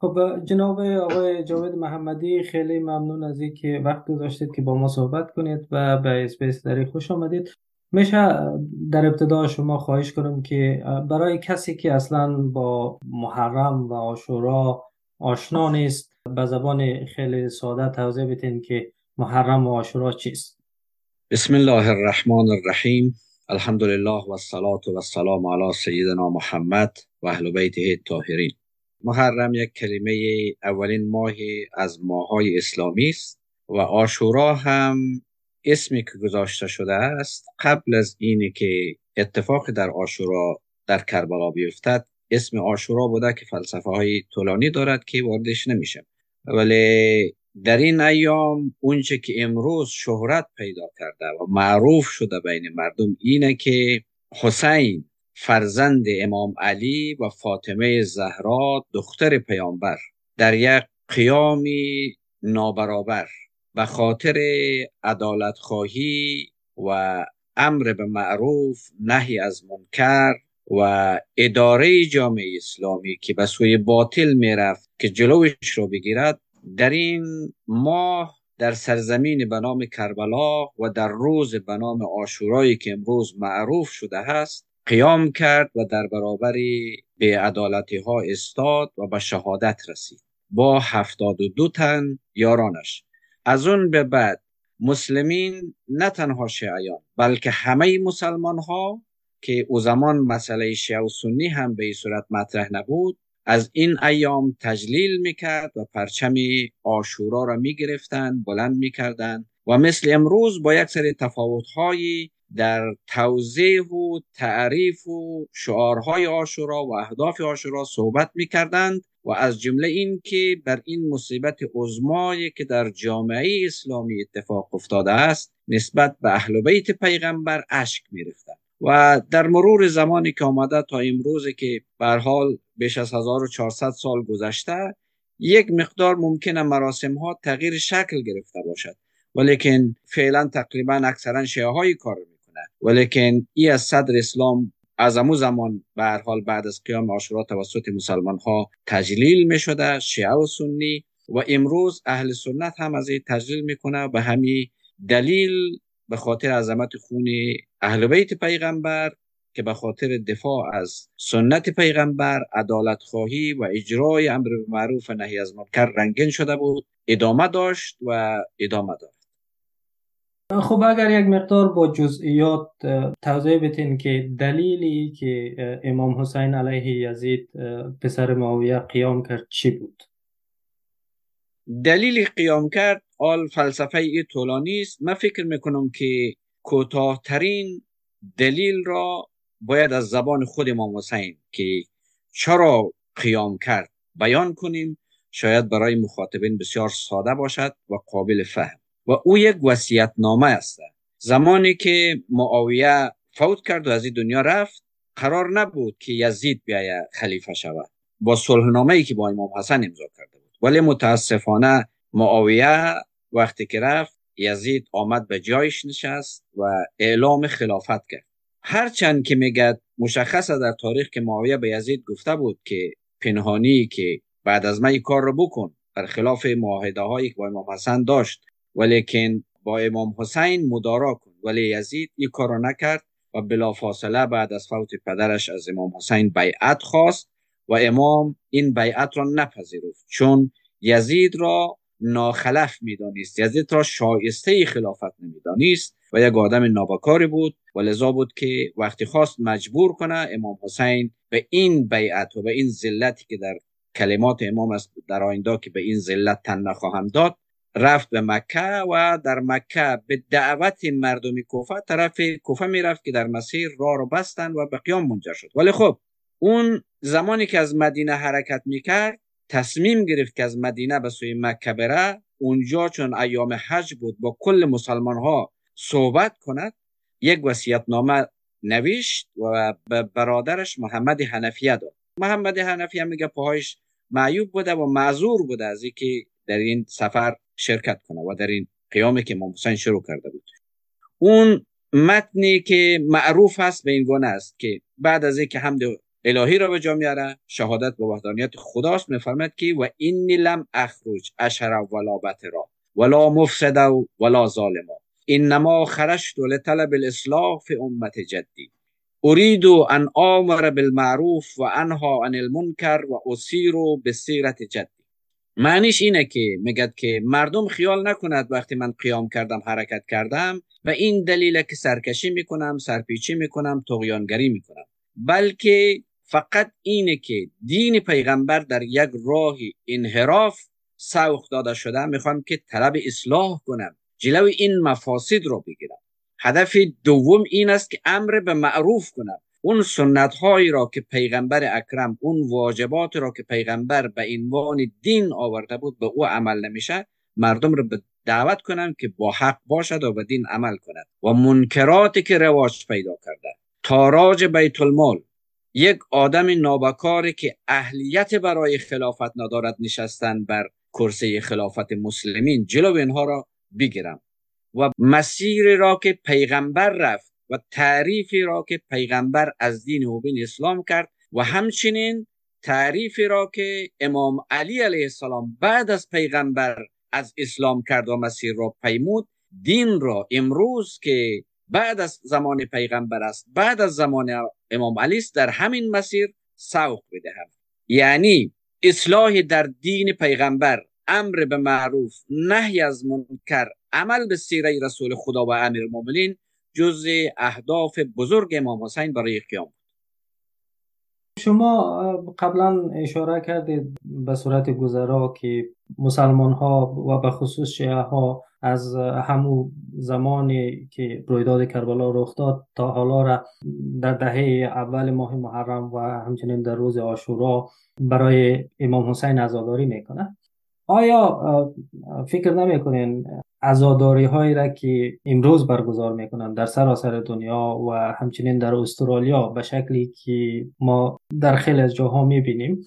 خب جناب آقای جاوید محمدی خیلی ممنون از اینکه وقت گذاشتید که با ما صحبت کنید و به اسپیس داری خوش آمدید. میشه در ابتدا شما خواهش کنم که برای کسی که اصلا با محرم و آشورا آشنا نیست به زبان خیلی ساده توضیح بدین که محرم و آشورا چیست. بسم الله الرحمن الرحیم. الحمد لله و السلام علی سیدنا محمد و اهل بیته الطاهرین. محرم یک کلمه اولین ماه از ماهای اسلامی است و آشورا هم اسمی که گذاشته شده است قبل از اینی که اتفاق در آشورا در کربلا بیفتد اسم آشورا بوده که فلسفه های طولانی دارد که واردش نمیشه. ولی در این ایام اونچه که امروز شهرت پیدا کرده و معروف شده بین مردم اینه که حسین فرزند امام علی و فاطمه زهرا دختر پیامبر. در یک قیامی نابرابر به خاطر عدالت خواهی و امر به معروف نهی از منکر و اداره جامعه اسلامی که به سوی باطل می‌رفت که جلوش رو بگیرد در این ماه در سرزمین به نام کربلا و در روز به نام آشورایی که امروز معروف شده است قیام کرد و در برابر به عدالتی ها استاد و به شهادت رسید. با هفتاد و دو تن یارانش. از اون به بعد مسلمین نه تنها شیعیان بلکه همه مسلمان ها که او زمان مسئله شیعه و سنی هم به این صورت مطرح نبود از این ایام تجلیل می‌کرد و پرچم آشورا را می‌گرفتند بلند می‌کردند و مثل امروز با یک سری تفاوت در توضیح و تعریف و شعارهای آشورا و اهداف آشورا صحبت می‌کردند و از جمله این که بر این مصیبت عظمایی که در جامعه اسلامی اتفاق افتاده است نسبت به اهل بیت پیغمبر اشک میریختند. و در مرور زمانی که آمده تا امروز که به حال بیش از 1400 سال گذشته یک مقدار ممکنه مراسم ها تغییر شکل گرفته باشد. ولیکن فعلا تقریبا اکثرا شیعه های کار می‌کنه ولیکن ای از صدر اسلام از امو زمان به حال بعد از قیام عاشورا توسط مسلمان ها تجلیل می شده شیعه و سنی و امروز اهل سنت هم از این تجلیل می‌کنه به همین دلیل به خاطر عظمت خون اهل بیت پیغمبر که به خاطر دفاع از سنت پیغمبر عدالت خواهی و اجرای امر معروف نهی از منکر رنگین شده بود ادامه داشت و ادامه داشت. خب اگر یک مقدار با جزئیات توضیح بتین که دلیلی که امام حسین علیه یزید پسر معاویه قیام کرد چی بود؟ دلیل قیام کرد آل فلسفه ای طولانی است. من فکر می‌کنم که کوتاهترین دلیل را باید از زبان خود امام حسین که چرا قیام کرد بیان کنیم. شاید برای مخاطبین بسیار ساده باشد و قابل فهم. و او یک وصیت نامه است. زمانی که معاویه فوت کرد و از این دنیا رفت قرار نبود که یزید بیاید خلیفه شود. با صلح ای که با امام حسن امضا کرده بود. ولی متاسفانه معاویه وقتی که رفت یزید آمد به جایش نشست و اعلام خلافت کرد. هرچند که میگد مشخص در تاریخ که معاویه به یزید گفته بود که پنهانی که بعد از من کار رو بکن خلاف معاهده هایی که با امام حسن داشت ولیکن با امام حسین مدارا کن. ولی یزید این کار نکرد و بلا فاصله بعد از فوت پدرش از امام حسین بیعت خواست و امام این بیعت را نپذیرفت چون یزید را ناخلف می‌دانست. یزید را شایسته خلافت نمی‌دانست و یک آدم نابکاری بود و لذا بود که وقتی خواست مجبور کنه امام حسین به این بیعت و به این ذلتی که در کلمات امام است در آینده که به این ذلت تن نخواهم داد رفت به مکه و در مکه به دعوت مردم کوفه طرف کوفه می‌رفت که در مسیر راه رو بستن و به قیام منجر شد. ولی خب اون زمانی که از مدینه حرکت می‌کرد تصمیم گرفت که از مدینه به سوی مکه بره. اونجا چون ایام حج بود با کل مسلمان ها صحبت کند یک وصیت نامه نوشت و به برادرش محمد حنفیه داد. محمد حنفیه میگه پاهایش معیوب بوده و معذور بوده از اینکه در این سفر شرکت کنه و در این قیامی که امام حسین شروع کرده بود. اون متنی که معروف است به این گونه است که بعد از اینکه حمد الهی را به جا میاره شهادت به وحدانیت خداست میفرماید که و اینی لم اخرج اشر ولا بترا ولا مفسد ولا ظالما انما خرجت لطلب الاصلاح فی امت جدی. اريد ان آمر بالمعروف و انها عن المنکر و اسیر به سیرت جدی. معنیش اینه که میگد که مردم خیال نکند وقتی من قیام کردم حرکت کردم و این دلیل که سرکشی می‌کنم سرپیچی می‌کنم تغیانگری می‌کنم. بلکه فقط اینه که دین پیغمبر در یک راه انحراف سوق داده شده. می‌خوام که طلب اصلاح کنم جلو این مفاسد رو بگیرم. هدف دوم این است که امر به معروف کنم. اون سنت هایی را که پیغمبر اکرم اون واجبات را که پیغمبر به عنوان دین آورده بود به او عمل نمیشه مردم رو به دعوت کنم که با حق باشد و به دین عمل کند. و منکراتی که رواج پیدا کرده. تاراج بیت المال یک آدم نابکاری که اهلیت برای خلافت ندارد نشستن بر کرسی خلافت مسلمین. جلو اینها را بگیرم. و مسیر را که پیغمبر رفت و تعریفی را که پیغمبر از دین مبین اسلام کرد و همچنین تعریفی را که امام علی علیه السلام بعد از پیغمبر از اسلام کرد و مسیر را پیمود دین را امروز که بعد از زمان پیغمبر است بعد از زمان امام علی است در همین مسیر سوق بدهم. یعنی اصلاح در دین پیغمبر امر به معروف نهی از منکر عمل به سیره رسول خدا و امیر المؤمنین جز اهداف بزرگ امام حسین برای قیام شما قبلا اشاره کردید به صورت گذرا که مسلمان ها و به خصوص شیعه ها از همو زمانی که رویداد کربلا رخ داد تا حالا را در دهه اول ماه محرم و همچنین در روز آشورا برای امام حسین عزاداری می‌کنه. آیا فکر نمی‌کنین عزاداری هایی را که امروز برگزار می‌کنن در سراسر دنیا و همچنین در استرالیا به شکلی که ما در خیلی از جاها می‌بینیم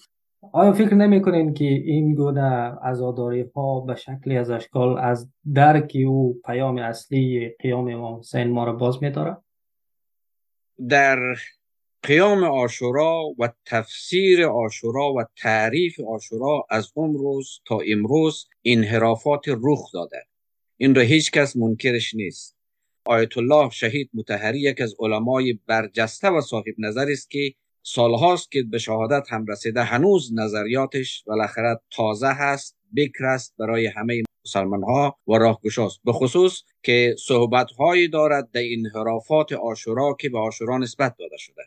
آیا فکر نمی‌کنین که این گونه عزاداری ها به شکلی از اشکال از درک او پیام اصلی قیام امام حسین ما را باز میداره در قیام آشورا و تفسیر آشورا و تعریف آشورا از اون روز تا امروز انحرافات رخ داده. این را هیچ کس منکرش نیست. آیت الله شهید متحری یک از علمای برجسته و صاحب نظر است که سالهاست که به شهادت هم رسیده. هنوز نظریاتش بالاخره تازه هست بکر است برای همه مسلمان ها و راهگشاست. به خصوص که صحبت هایی دارد در انحرافات آشورا که به آشورا نسبت داده شده.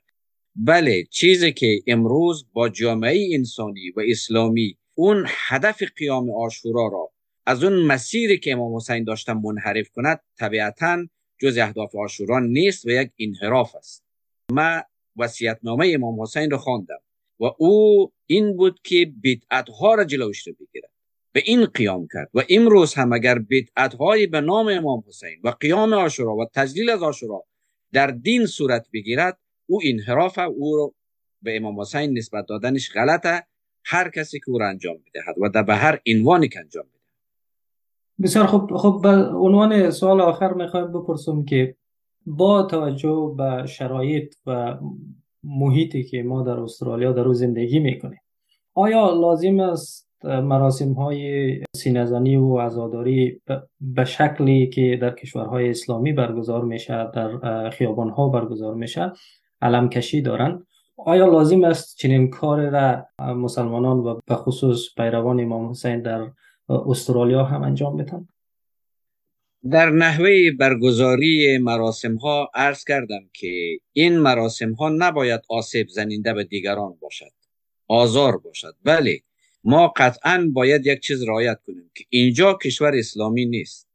بله چیزی که امروز با جامعه انسانی و اسلامی اون هدف قیام آشورا را از اون مسیری که امام حسین داشتن منحرف کند طبیعتا جز اهداف آشورا نیست و یک انحراف است. ما وصیتنامه امام حسین رو خواندم و او این بود که بدعت ها را جلوش رو بگیرد. به این قیام کرد و امروز هم اگر بدعت های به نام امام حسین و قیام آشورا و تجلیل از آشورا در دین صورت بگیرد او انحراف او رو به امام حسین نسبت دادنش غلطه. هر کسی که او را انجام بدهد و در به هر عنوانی که انجام بده بسیار خوب. خب به عنوان سوال آخر می‌خوایم بپرسم که با توجه به شرایط و محیطی که ما در استرالیا در روز زندگی می‌کنیم آیا لازم است مراسم های سینزنی و عزاداری به شکلی که در کشورهای اسلامی برگزار میشه در خیابان ها برگزار میشه علم کشی دارن. آیا لازم است چنین کار را مسلمانان و به خصوص پیروان امام حسین در استرالیا هم انجام بدن؟ در نحوه برگزاری مراسم ها عرض کردم که این مراسم ها نباید آسیب زننده به دیگران باشد آزار باشد. بله ما قطعا باید یک چیز رعایت کنیم که اینجا کشور اسلامی نیست.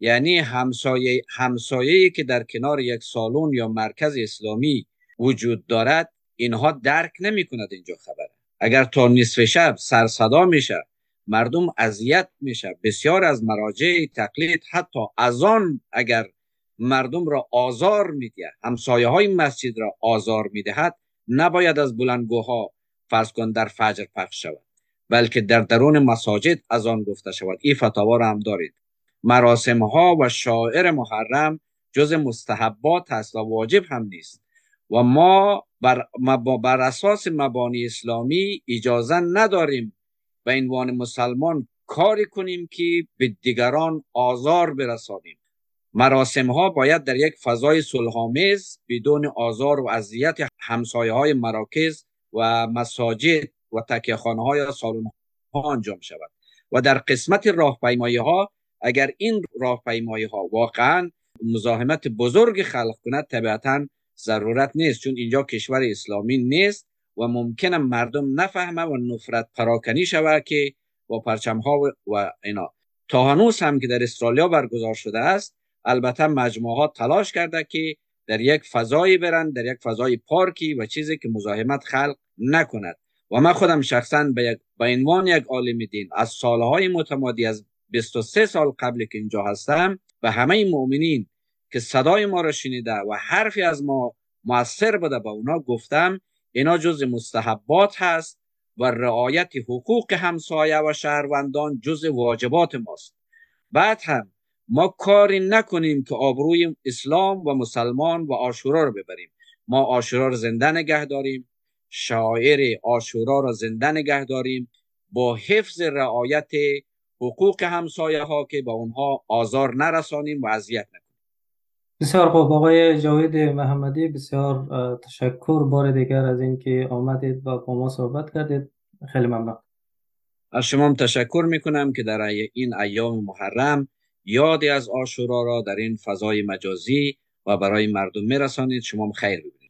یعنی همسایه همسایه که در کنار یک سالن یا مرکز اسلامی وجود دارد اینها درک نمی کند اینجا خبره اگر تا نصف شب سرصدا میشه مردم اذیت میشه بسیار از مراجع تقلید حتی از آن اگر مردم را آزار میده همسایه های مسجد را آزار می‌دهد نباید از بلندگوها فرض کن در فجر پخش شود بلکه در درون مساجد از آن گفته شود. این فتاوا را هم دارید. مراسم ها و شاعر محرم جز مستحبات است و واجب هم نیست. و ما بر, بر اساس مبانی اسلامی اجازه نداریم به عنوان مسلمان کاری کنیم که به دیگران آزار برسانیم. مراسم ها باید در یک فضای صلحآمیز بدون آزار و اذیت همسایه های مراکز و مساجد و تکیهخانه های سالن ها انجام شود. و در قسمت راهپیمایی ها اگر این راهپیمایی ها واقعا مزاحمت بزرگ خلق کند طبیعتا ضرورت نیست چون اینجا کشور اسلامی نیست و ممکنه مردم نفهمه و نفرت پراکنی شود که با پرچم ها و اینا. تا هنوز هم که در استرالیا برگزار شده است البته مجموعه ها تلاش کرده که در یک فضایی برند در یک فضای پارکی و چیزی که مزاحمت خلق نکند. و من خودم شخصا به با عنوان یک عالم دین از سالهای متمادی از 23 سال قبل که اینجا هستم و همه مؤمنین که صدای ما را شنیده و حرفی از ما موثر بوده به اونا گفتم اینا جز مستحبات هست و رعایت حقوق همسایه و شهروندان جز واجبات ماست. بعد هم ما کاری نکنیم که آبروی اسلام و مسلمان و آشورا رو ببریم. ما آشورا رو زنده نگه داریم شاعر آشورا را زنده نگه داریم با حفظ رعایت حقوق همسایه ها که با اونها آزار نرسانیم و اذیت نکنیم. بسیار خوب. آقای جاوید محمدی بسیار تشکر. بار دیگر از اینکه آمدید و با ما صحبت کردید. خیلی ممنون. از شما تشکر می‌کنم که در این ایام محرم یادی از آشورا را در این فضای مجازی و برای مردم میرسانید. شما خیر ببینید.